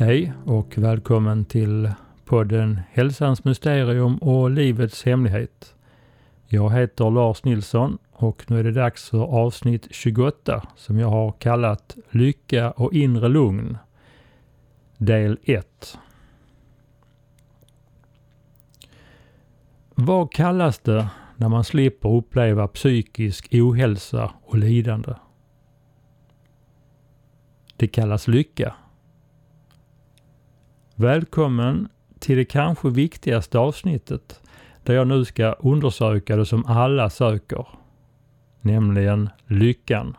Hej och välkommen till podden Hälsans mysterium och livets hemlighet. Jag heter Lars Nilsson och nu är det dags för avsnitt 28 som jag har kallat Lycka och inre lugn. Del 1. Vad kallas det när man slipper uppleva psykisk ohälsa och lidande? Det kallas lycka. Välkommen till det kanske viktigaste avsnittet där jag nu ska undersöka det som alla söker, nämligen lyckan.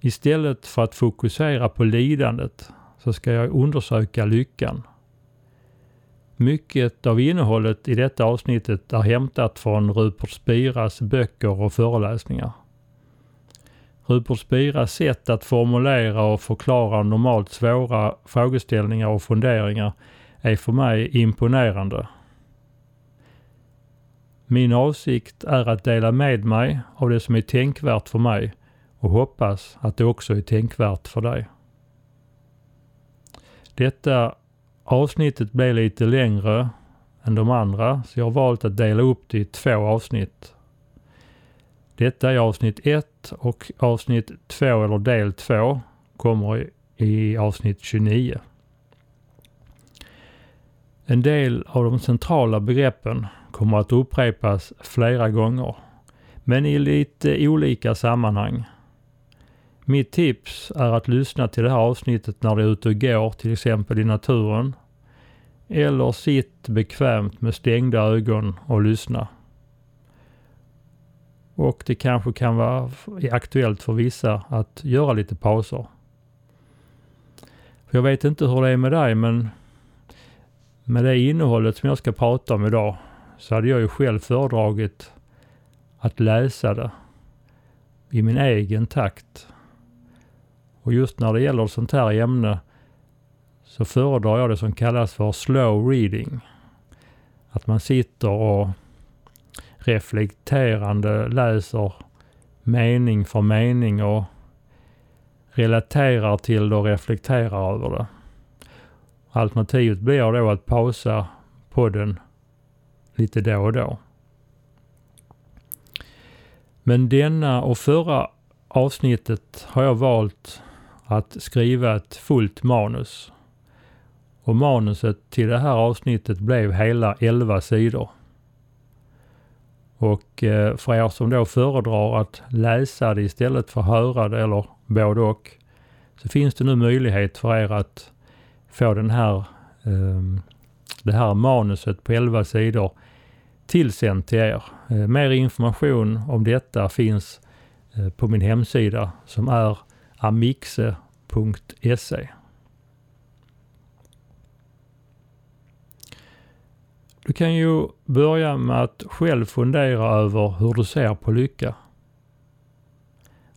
Istället för att fokusera på lidandet så ska jag undersöka lyckan. Mycket av innehållet i detta avsnittet är hämtat från Rupert Spiras böcker och föreläsningar. Rupert Spiras sätt att formulera och förklara normalt svåra frågeställningar och funderingar är för mig imponerande. Min avsikt är att dela med mig av det som är tänkvärt för mig och hoppas att det också är tänkvärt för dig. Detta avsnittet blev lite längre än de andra så jag har valt att dela upp det i två avsnitt. Detta är avsnitt 1 och avsnitt 2 eller del 2 kommer i avsnitt 29. En del av de centrala begreppen kommer att upprepas flera gånger, men i lite olika sammanhang. Mitt tips är att lyssna till det här avsnittet när du är ute och går, till exempel i naturen. Eller sitt bekvämt med stängda ögon och lyssna. Och det kanske kan vara aktuellt för vissa att göra lite pauser. För jag vet inte hur det är med dig men med det innehållet som jag ska prata om idag så hade jag ju själv föredragit att läsa det i min egen takt. Och just när det gäller sånt här ämne så föredrar jag det som kallas för slow reading. Att man sitter och reflekterande läser mening för mening och relaterar till det och reflekterar över det. Alternativet blir då att pausa podden lite då och då. Men denna och förra avsnittet har jag valt att skriva ett fullt manus. Och manuset till det här avsnittet blev hela 11 sidor. Och eh, för er som då föredrar att läsa det istället för höra det eller både och så finns det nu möjlighet för er att få den här, ehm, det här manuset på 11 sidor tillsänt till er. Eh, mer information om detta finns eh, på min hemsida som är amixe.se. Du kan ju börja med att själv fundera över hur du ser på lycka.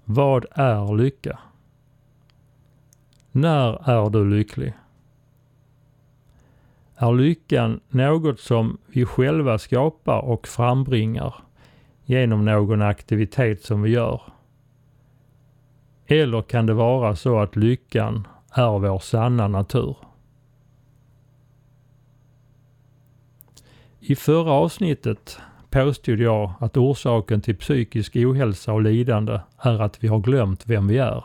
Vad är lycka? När är du lycklig? Är lyckan något som vi själva skapar och frambringar genom någon aktivitet som vi gör? Eller kan det vara så att lyckan är vår sanna natur? I förra avsnittet påstod jag att orsaken till psykisk ohälsa och lidande är att vi har glömt vem vi är.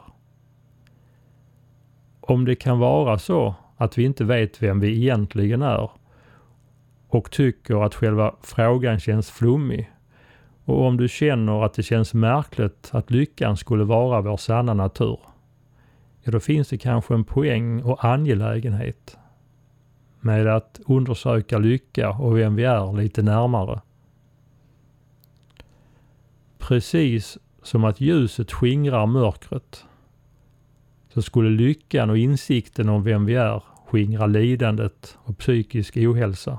Om det kan vara så att vi inte vet vem vi egentligen är och tycker att själva frågan känns flummig och om du känner att det känns märkligt att lyckan skulle vara vår sanna natur, ja då finns det kanske en poäng och angelägenhet med att undersöka lycka och vem vi är lite närmare. Precis som att ljuset skingrar mörkret så skulle lyckan och insikten om vem vi är skingra lidandet och psykisk ohälsa.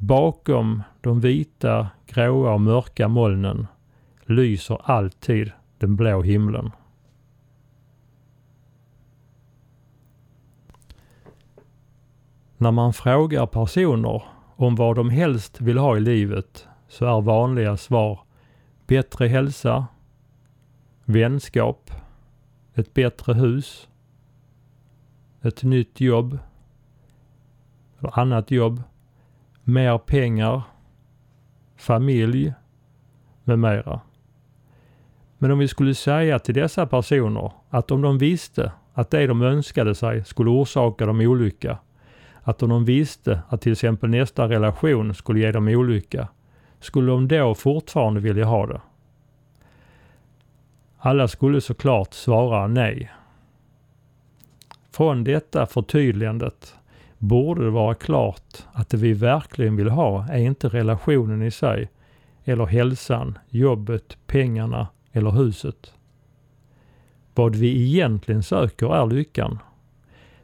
Bakom de vita, gråa och mörka molnen lyser alltid den blå himlen. När man frågar personer om vad de helst vill ha i livet så är vanliga svar bättre hälsa, vänskap, ett bättre hus, ett nytt jobb, eller annat jobb, mer pengar, familj med mera. Men om vi skulle säga till dessa personer att om de visste att det de önskade sig skulle orsaka dem olycka, att om de visste att till exempel nästa relation skulle ge dem olycka, skulle de då fortfarande vilja ha det? Alla skulle såklart svara nej. Från detta förtydligandet borde det vara klart att det vi verkligen vill ha är inte relationen i sig, eller hälsan, jobbet, pengarna eller huset. Vad vi egentligen söker är lyckan,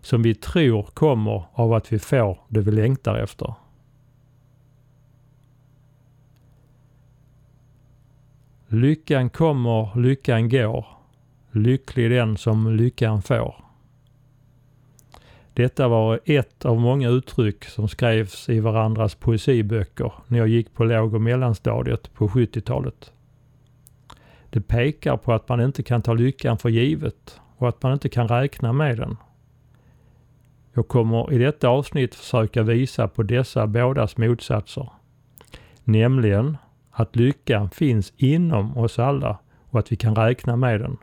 som vi tror kommer av att vi får det vi längtar efter. Lyckan kommer, lyckan går. Lycklig den som lyckan får. Detta var ett av många uttryck som skrevs i varandras poesiböcker när jag gick på låg och mellanstadiet på 70-talet. Det pekar på att man inte kan ta lyckan för givet och att man inte kan räkna med den. Jag kommer i detta avsnitt försöka visa på dessa bådas motsatser. Nämligen att lyckan finns inom oss alla och att vi kan räkna med den.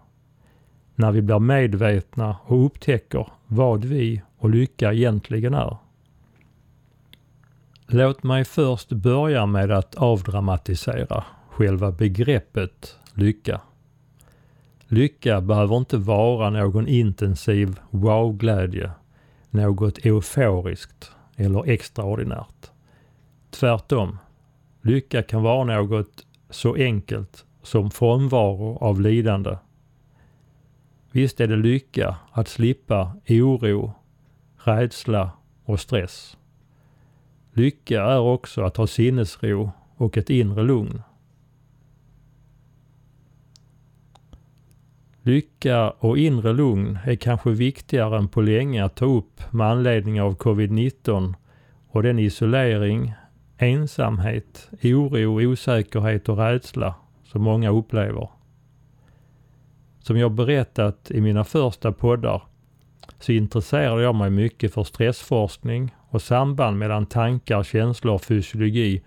När vi blir medvetna och upptäcker vad vi och lycka egentligen är. Låt mig först börja med att avdramatisera själva begreppet lycka. Lycka behöver inte vara någon intensiv wow-glädje, något euforiskt eller extraordinärt. Tvärtom, lycka kan vara något så enkelt som frånvaro av lidande. Visst är det lycka att slippa oro, rädsla och stress. Lycka är också att ha sinnesro och ett inre lugn. Lycka och inre lugn är kanske viktigare än på länge att ta upp med anledning av covid-19 och den isolering, ensamhet, oro, osäkerhet och rädsla som många upplever. Som jag berättat i mina första poddar så intresserade jag mig mycket för stressforskning och samband mellan tankar, känslor och fysiologi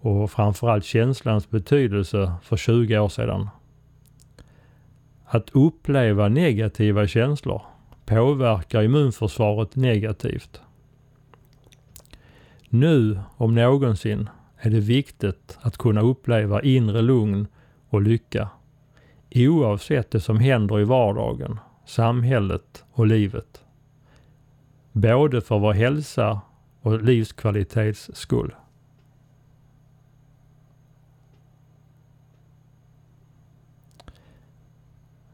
och framförallt känslans betydelse för 20 år sedan. Att uppleva negativa känslor påverkar immunförsvaret negativt. Nu om någonsin är det viktigt att kunna uppleva inre lugn och lycka oavsett det som händer i vardagen, samhället och livet. Både för vår hälsa och livskvalitets skull.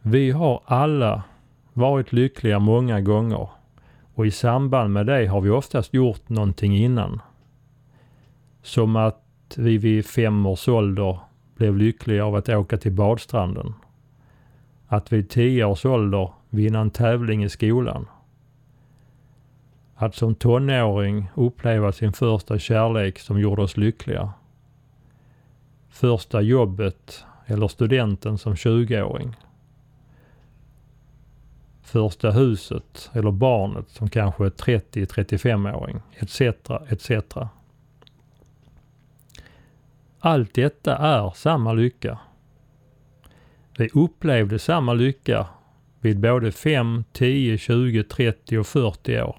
Vi har alla varit lyckliga många gånger och i samband med det har vi oftast gjort någonting innan. Som att vi vid fem års ålder blev lyckliga av att åka till badstranden. Att vid tio års ålder vinna en tävling i skolan. Att som tonåring uppleva sin första kärlek som gjorde oss lyckliga. Första jobbet eller studenten som 20-åring första huset eller barnet som kanske är 30-35-åring etc. etc. Allt detta är samma lycka. Vi upplevde samma lycka vid både 5, 10, 20, 30 och 40 år.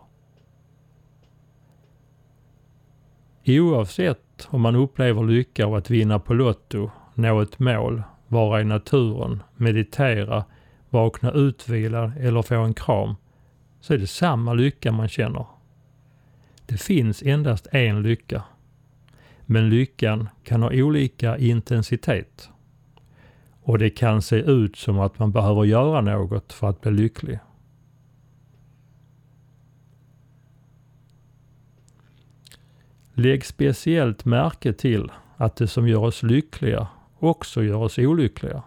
Oavsett om man upplever lycka av att vinna på Lotto, nå ett mål, vara i naturen, meditera vakna utvilad eller få en kram, så är det samma lycka man känner. Det finns endast en lycka. Men lyckan kan ha olika intensitet. Och det kan se ut som att man behöver göra något för att bli lycklig. Lägg speciellt märke till att det som gör oss lyckliga också gör oss olyckliga.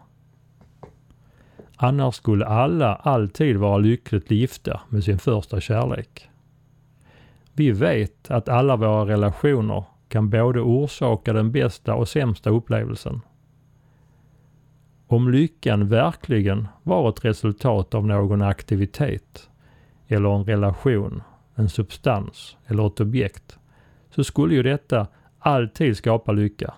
Annars skulle alla alltid vara lyckligt gifta med sin första kärlek. Vi vet att alla våra relationer kan både orsaka den bästa och sämsta upplevelsen. Om lyckan verkligen var ett resultat av någon aktivitet eller en relation, en substans eller ett objekt så skulle ju detta alltid skapa lycka.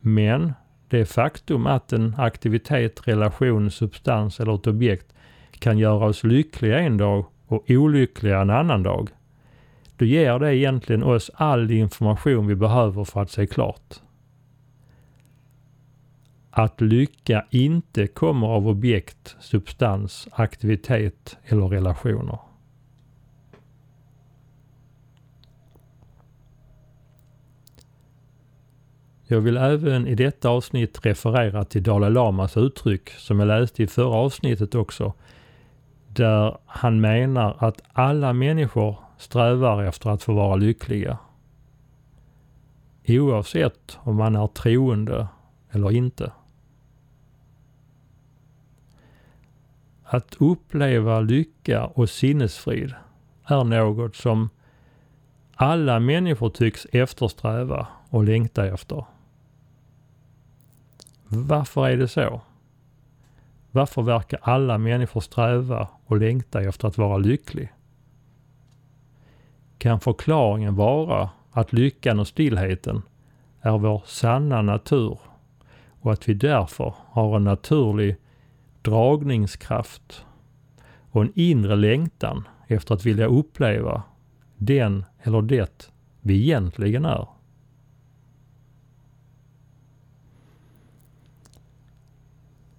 Men det faktum att en aktivitet, relation, substans eller ett objekt kan göra oss lyckliga en dag och olyckliga en annan dag. Då ger det egentligen oss all information vi behöver för att se klart. Att lycka inte kommer av objekt, substans, aktivitet eller relationer. Jag vill även i detta avsnitt referera till Dalai Lamas uttryck som jag läste i förra avsnittet också. Där han menar att alla människor strävar efter att få vara lyckliga. Oavsett om man är troende eller inte. Att uppleva lycka och sinnesfrid är något som alla människor tycks eftersträva och längta efter. Varför är det så? Varför verkar alla människor sträva och längta efter att vara lycklig? Kan förklaringen vara att lyckan och stillheten är vår sanna natur och att vi därför har en naturlig dragningskraft och en inre längtan efter att vilja uppleva den eller det vi egentligen är.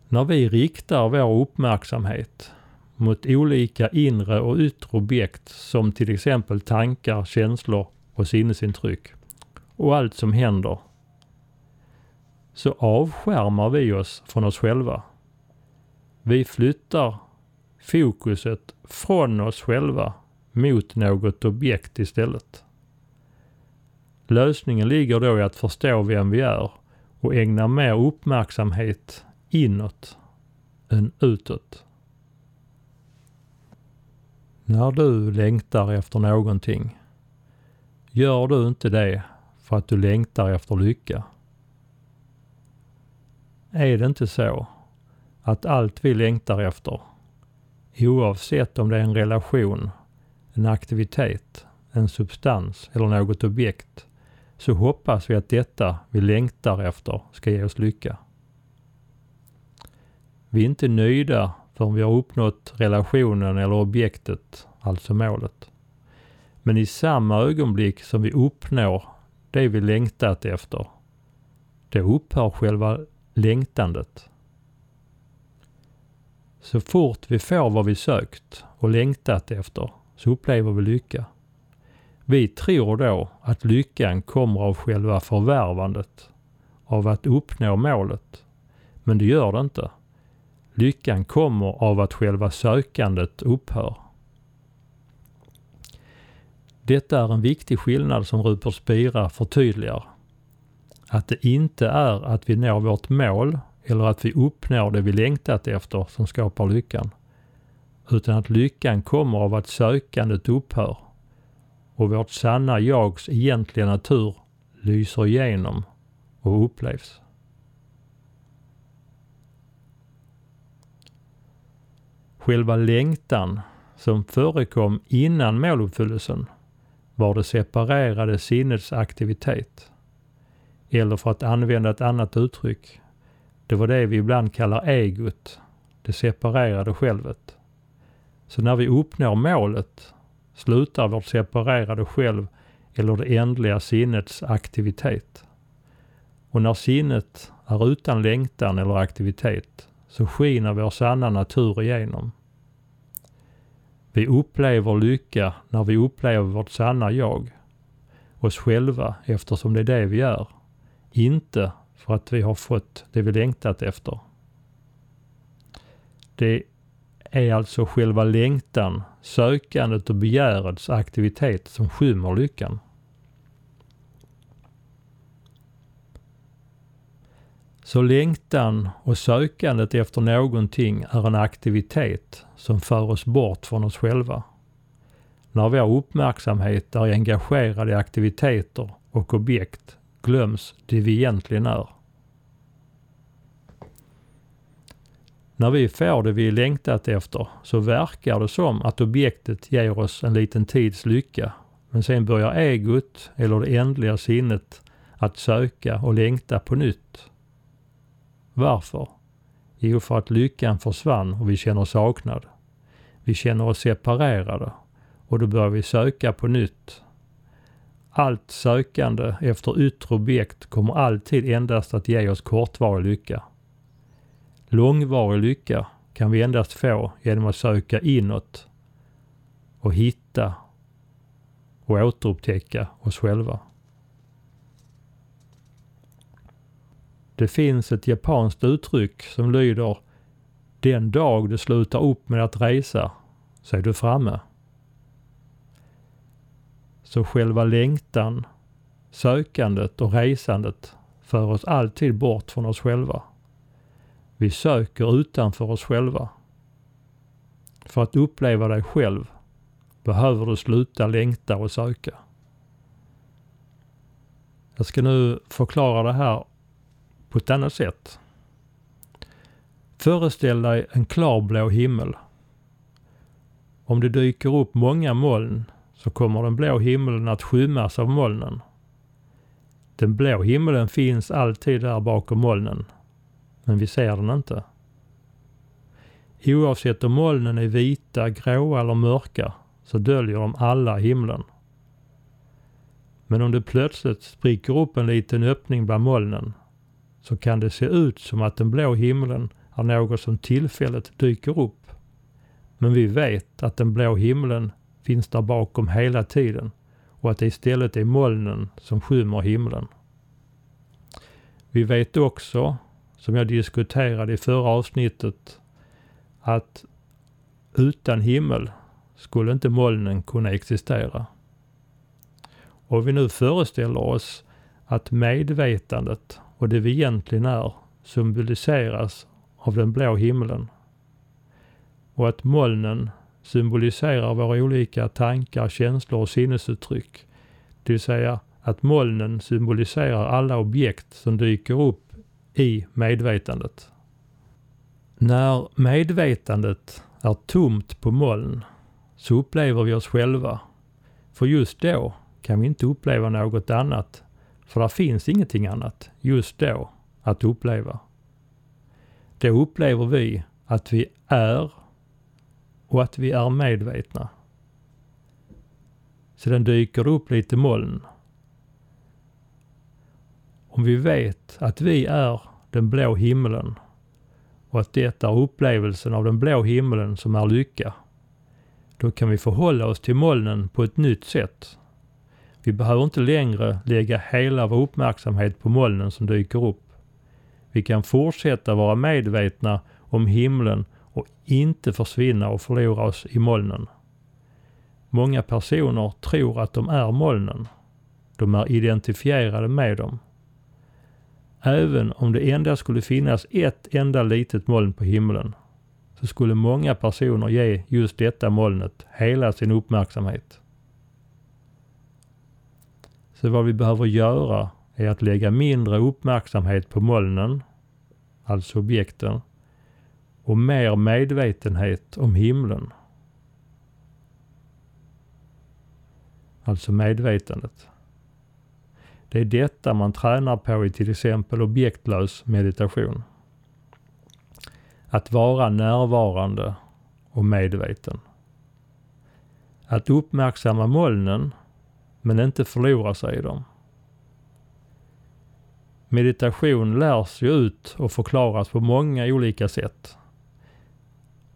När vi riktar vår uppmärksamhet mot olika inre och yttre objekt som till exempel tankar, känslor och sinnesintryck och allt som händer så avskärmar vi oss från oss själva. Vi flyttar fokuset från oss själva mot något objekt istället. Lösningen ligger då i att förstå vem vi är och ägna mer uppmärksamhet inåt än utåt. När du längtar efter någonting, gör du inte det för att du längtar efter lycka. Är det inte så att allt vi längtar efter, oavsett om det är en relation, en aktivitet, en substans eller något objekt, så hoppas vi att detta vi längtar efter ska ge oss lycka. Vi är inte nöjda förrän vi har uppnått relationen eller objektet, alltså målet. Men i samma ögonblick som vi uppnår det vi längtat efter, då upphör själva längtandet. Så fort vi får vad vi sökt och längtat efter så upplever vi lycka. Vi tror då att lyckan kommer av själva förvärvandet, av att uppnå målet. Men det gör det inte. Lyckan kommer av att själva sökandet upphör. Detta är en viktig skillnad som Rupert Spira förtydligar. Att det inte är att vi når vårt mål eller att vi uppnår det vi längtat efter som skapar lyckan. Utan att lyckan kommer av att sökandet upphör och vårt sanna jags egentliga natur lyser igenom och upplevs. Själva längtan som förekom innan måluppfyllelsen var det separerade sinnets aktivitet. Eller för att använda ett annat uttryck, det var det vi ibland kallar egot, det separerade självet. Så när vi uppnår målet slutar vårt separerade själv eller det ändliga sinnets aktivitet. Och när sinnet är utan längtan eller aktivitet så skiner vår sanna natur igenom. Vi upplever lycka när vi upplever vårt sanna jag, oss själva eftersom det är det vi är. Inte för att vi har fått det vi längtat efter. Det är alltså själva längtan, sökandet och begärets aktivitet som skymmer lyckan. Så längtan och sökandet efter någonting är en aktivitet som för oss bort från oss själva. när vår uppmärksamhet är engagerad i aktiviteter och objekt glöms det vi egentligen är. När vi får det vi längtat efter så verkar det som att objektet ger oss en liten tids lycka. Men sen börjar egot, eller det ändliga sinnet, att söka och längta på nytt. Varför? Jo, för att lyckan försvann och vi känner saknad. Vi känner oss separerade och då börjar vi söka på nytt. Allt sökande efter yttre objekt kommer alltid endast att ge oss kortvarig lycka. Långvarig lycka kan vi endast få genom att söka inåt och hitta och återupptäcka oss själva. Det finns ett japanskt uttryck som lyder Den dag du slutar upp med att resa så är du framme. Så själva längtan, sökandet och resandet för oss alltid bort från oss själva. Vi söker utanför oss själva. För att uppleva dig själv behöver du sluta längta och söka. Jag ska nu förklara det här på ett annat sätt. Föreställ dig en klarblå himmel. Om det dyker upp många moln så kommer den blå himlen att skymmas av molnen. Den blå himlen finns alltid där bakom molnen men vi ser den inte. Oavsett om molnen är vita, gråa eller mörka så döljer de alla himlen. Men om det plötsligt spricker upp en liten öppning bland molnen så kan det se ut som att den blå himlen är något som tillfälligt dyker upp. Men vi vet att den blå himlen finns där bakom hela tiden och att det istället är molnen som skymmer himlen. Vi vet också som jag diskuterade i förra avsnittet, att utan himmel skulle inte molnen kunna existera. Och vi nu föreställer oss att medvetandet och det vi egentligen är symboliseras av den blå himlen. Och att molnen symboliserar våra olika tankar, känslor och sinnesuttryck. Det vill säga att molnen symboliserar alla objekt som dyker upp i medvetandet. När medvetandet är tomt på moln så upplever vi oss själva. För just då kan vi inte uppleva något annat. För det finns ingenting annat just då att uppleva. Då upplever vi att vi är och att vi är medvetna. Sedan dyker det upp lite moln om vi vet att vi är den blå himlen och att det är upplevelsen av den blå himlen som är lycka, då kan vi förhålla oss till molnen på ett nytt sätt. Vi behöver inte längre lägga hela vår uppmärksamhet på molnen som dyker upp. Vi kan fortsätta vara medvetna om himlen och inte försvinna och förlora oss i molnen. Många personer tror att de är molnen. De är identifierade med dem. Även om det endast skulle finnas ett enda litet moln på himlen så skulle många personer ge just detta molnet hela sin uppmärksamhet. Så vad vi behöver göra är att lägga mindre uppmärksamhet på molnen, alltså objekten, och mer medvetenhet om himlen. Alltså medvetandet. Det är detta man tränar på i till exempel objektlös meditation. Att vara närvarande och medveten. Att uppmärksamma molnen men inte förlora sig i dem. Meditation lärs ju ut och förklaras på många olika sätt.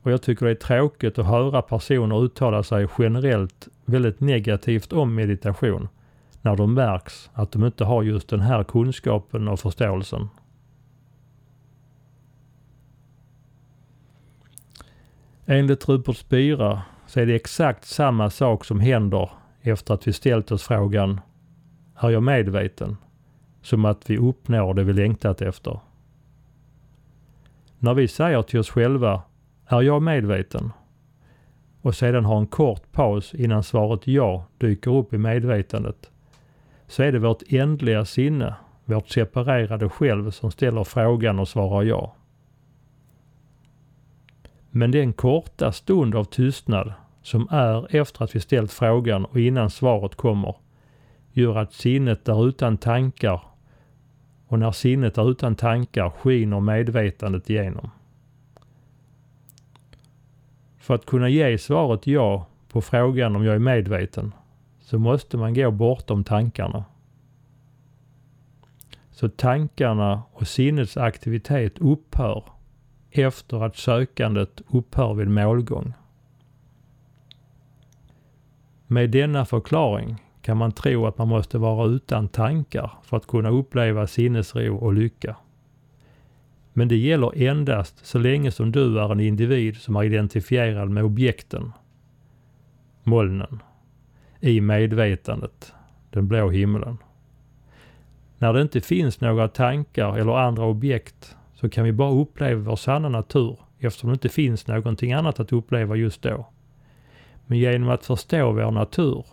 Och jag tycker det är tråkigt att höra personer uttala sig generellt väldigt negativt om meditation när de märks att de inte har just den här kunskapen och förståelsen. Enligt Rupert Spira så är det exakt samma sak som händer efter att vi ställt oss frågan Är jag medveten? Som att vi uppnår det vi längtat efter. När vi säger till oss själva Är jag medveten? och sedan har en kort paus innan svaret ja dyker upp i medvetandet, så är det vårt ändliga sinne, vårt separerade själv som ställer frågan och svarar ja. Men den korta stund av tystnad som är efter att vi ställt frågan och innan svaret kommer gör att sinnet är utan tankar och när sinnet är utan tankar skiner medvetandet igenom. För att kunna ge svaret ja på frågan om jag är medveten så måste man gå bortom tankarna. Så tankarna och sinnets aktivitet upphör efter att sökandet upphör vid målgång. Med denna förklaring kan man tro att man måste vara utan tankar för att kunna uppleva sinnesro och lycka. Men det gäller endast så länge som du är en individ som är identifierad med objekten, molnen, i medvetandet, den blå himlen. När det inte finns några tankar eller andra objekt så kan vi bara uppleva vår sanna natur eftersom det inte finns någonting annat att uppleva just då. Men genom att förstå vår natur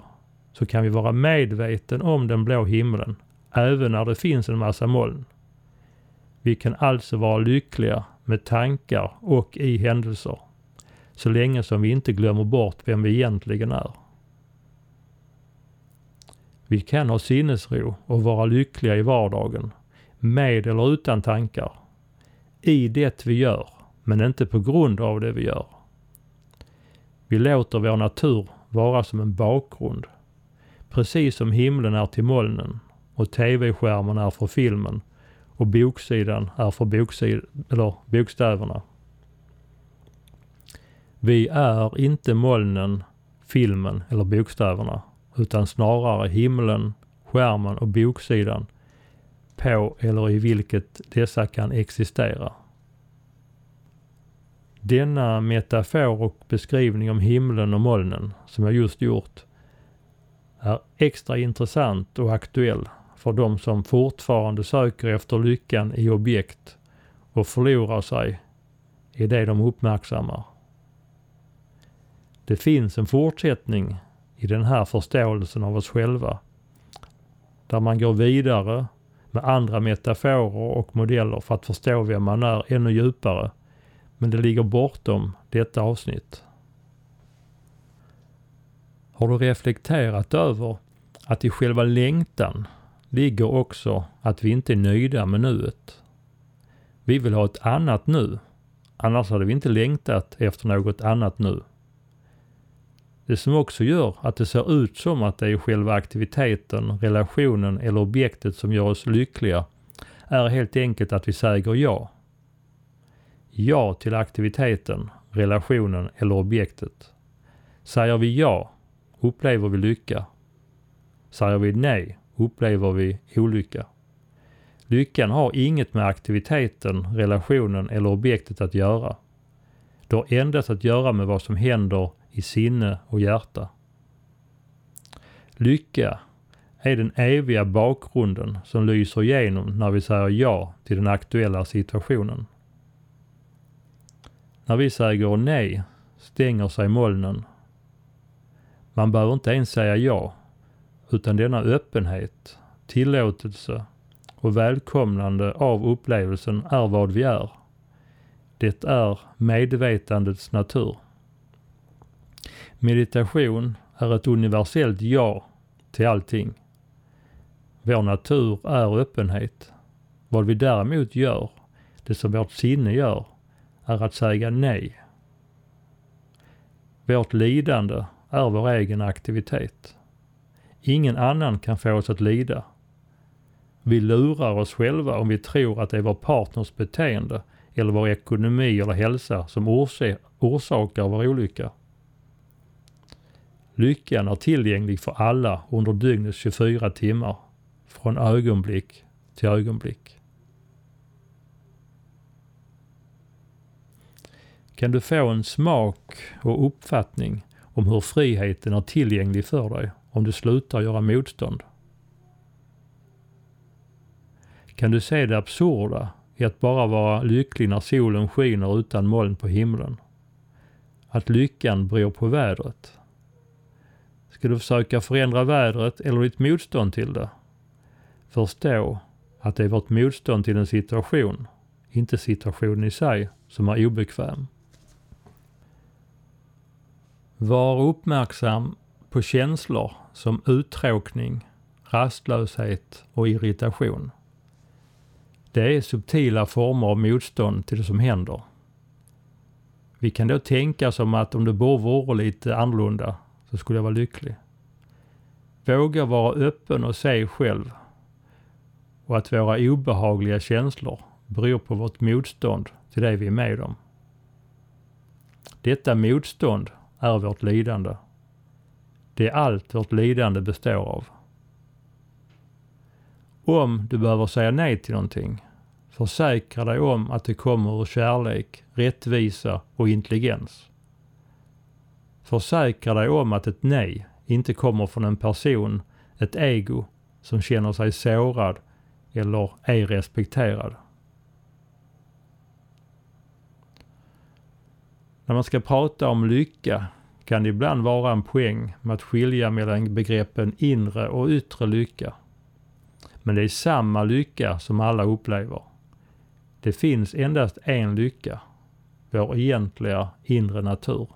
så kan vi vara medveten om den blå himlen även när det finns en massa moln. Vi kan alltså vara lyckliga med tankar och i händelser så länge som vi inte glömmer bort vem vi egentligen är. Vi kan ha sinnesro och vara lyckliga i vardagen, med eller utan tankar. I det vi gör, men inte på grund av det vi gör. Vi låter vår natur vara som en bakgrund. Precis som himlen är till molnen och tv-skärmen är för filmen och boksidan är för boksid eller bokstäverna. Vi är inte molnen, filmen eller bokstäverna utan snarare himlen, skärmen och boksidan på eller i vilket dessa kan existera. Denna metafor och beskrivning om himlen och molnen som jag just gjort är extra intressant och aktuell för de som fortfarande söker efter lyckan i objekt och förlorar sig i det de uppmärksammar. Det finns en fortsättning i den här förståelsen av oss själva där man går vidare med andra metaforer och modeller för att förstå vem man är ännu djupare. Men det ligger bortom detta avsnitt. Har du reflekterat över att i själva längtan ligger också att vi inte är nöjda med nuet. Vi vill ha ett annat nu. Annars hade vi inte längtat efter något annat nu. Det som också gör att det ser ut som att det är själva aktiviteten, relationen eller objektet som gör oss lyckliga är helt enkelt att vi säger ja. Ja till aktiviteten, relationen eller objektet. Säger vi ja upplever vi lycka. Säger vi nej upplever vi olycka. Lyckan har inget med aktiviteten, relationen eller objektet att göra. Det har endast att göra med vad som händer i sinne och hjärta. Lycka är den eviga bakgrunden som lyser igenom när vi säger ja till den aktuella situationen. När vi säger nej stänger sig molnen. Man behöver inte ens säga ja, utan denna öppenhet, tillåtelse och välkomnande av upplevelsen är vad vi är. Det är medvetandets natur. Meditation är ett universellt ja till allting. Vår natur är öppenhet. Vad vi däremot gör, det som vårt sinne gör, är att säga nej. Vårt lidande är vår egen aktivitet. Ingen annan kan få oss att lida. Vi lurar oss själva om vi tror att det är vår partners beteende eller vår ekonomi eller hälsa som orsakar vår olycka. Lyckan är tillgänglig för alla under dygnets 24 timmar, från ögonblick till ögonblick. Kan du få en smak och uppfattning om hur friheten är tillgänglig för dig om du slutar göra motstånd? Kan du se det absurda i att bara vara lycklig när solen skiner utan moln på himlen? att lyckan beror på vädret? Ska du försöka förändra vädret eller ditt motstånd till det? Förstå att det är vårt motstånd till en situation, inte situationen i sig, som är obekväm. Var uppmärksam på känslor som uttråkning, rastlöshet och irritation. Det är subtila former av motstånd till det som händer. Vi kan då tänka som att om det bara vore lite annorlunda så skulle jag vara lycklig. Våga vara öppen och se själv och att våra obehagliga känslor beror på vårt motstånd till det vi är med om. Detta motstånd är vårt lidande. Det är allt vårt lidande består av. Om du behöver säga nej till någonting, försäkra dig om att det kommer ur kärlek, rättvisa och intelligens. Försäkra dig om att ett nej inte kommer från en person, ett ego, som känner sig sårad eller ej respekterad. När man ska prata om lycka kan det ibland vara en poäng med att skilja mellan begreppen inre och yttre lycka. Men det är samma lycka som alla upplever. Det finns endast en lycka, vår egentliga inre natur.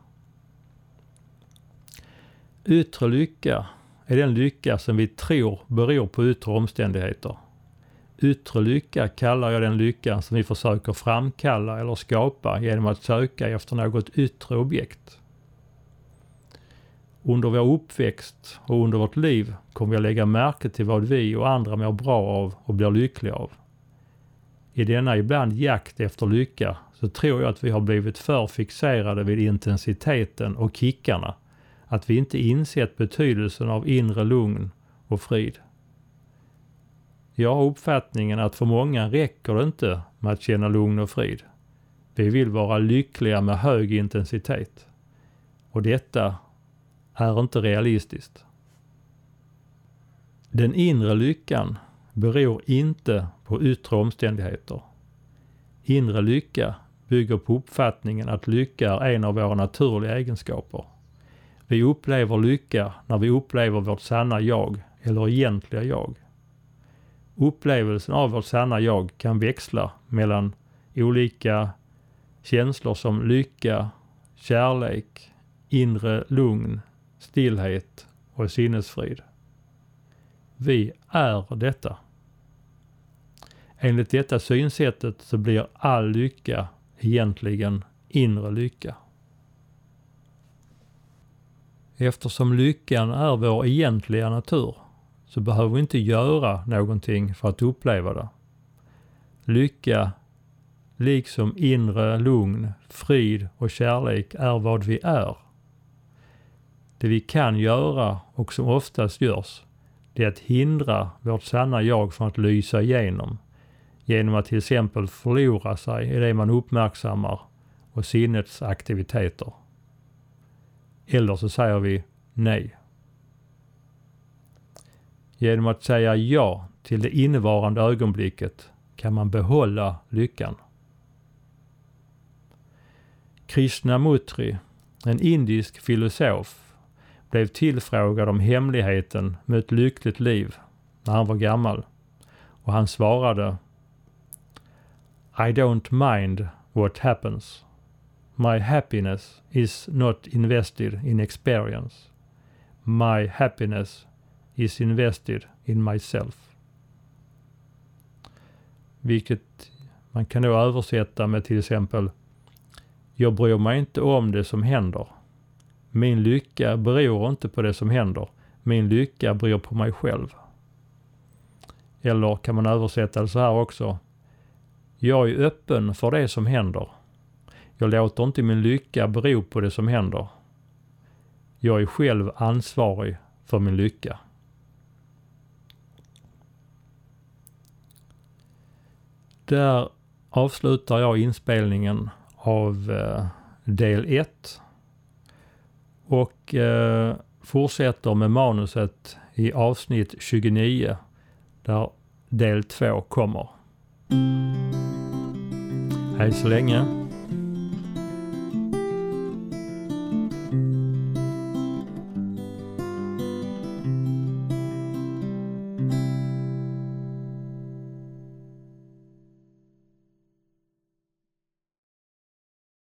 Yttre lycka är den lycka som vi tror beror på yttre omständigheter. Yttre lycka kallar jag den lycka som vi försöker framkalla eller skapa genom att söka efter något yttre objekt. Under vår uppväxt och under vårt liv kommer vi att lägga märke till vad vi och andra mår bra av och blir lyckliga av. I denna ibland jakt efter lycka så tror jag att vi har blivit för fixerade vid intensiteten och kickarna. Att vi inte insett betydelsen av inre lugn och frid. Jag har uppfattningen att för många räcker det inte med att känna lugn och frid. Vi vill vara lyckliga med hög intensitet. Och detta är inte realistiskt. Den inre lyckan beror inte på yttre omständigheter. Inre lycka bygger på uppfattningen att lycka är en av våra naturliga egenskaper. Vi upplever lycka när vi upplever vårt sanna jag eller egentliga jag. Upplevelsen av vårt sanna jag kan växla mellan olika känslor som lycka, kärlek, inre lugn, stillhet och sinnesfrid. Vi är detta. Enligt detta synsättet så blir all lycka egentligen inre lycka. Eftersom lyckan är vår egentliga natur så behöver vi inte göra någonting för att uppleva det. Lycka, liksom inre lugn, frid och kärlek är vad vi är. Det vi kan göra och som oftast görs, det är att hindra vårt sanna jag från att lysa igenom genom att till exempel förlora sig i det man uppmärksammar och sinnets aktiviteter. Eller så säger vi nej. Genom att säga ja till det innevarande ögonblicket kan man behålla lyckan. Krishnamurti, en indisk filosof, blev tillfrågad om hemligheten med ett lyckligt liv när han var gammal. Och han svarade I don't mind what happens. My happiness is not invested in experience. My happiness is invested in myself. Vilket man kan då översätta med till exempel Jag bryr mig inte om det som händer. Min lycka beror inte på det som händer. Min lycka beror på mig själv. Eller kan man översätta det så här också. Jag är öppen för det som händer. Jag låter inte min lycka bero på det som händer. Jag är själv ansvarig för min lycka. Där avslutar jag inspelningen av eh, del 1 och eh, fortsätter med manuset i avsnitt 29 där del 2 kommer. Hej så länge!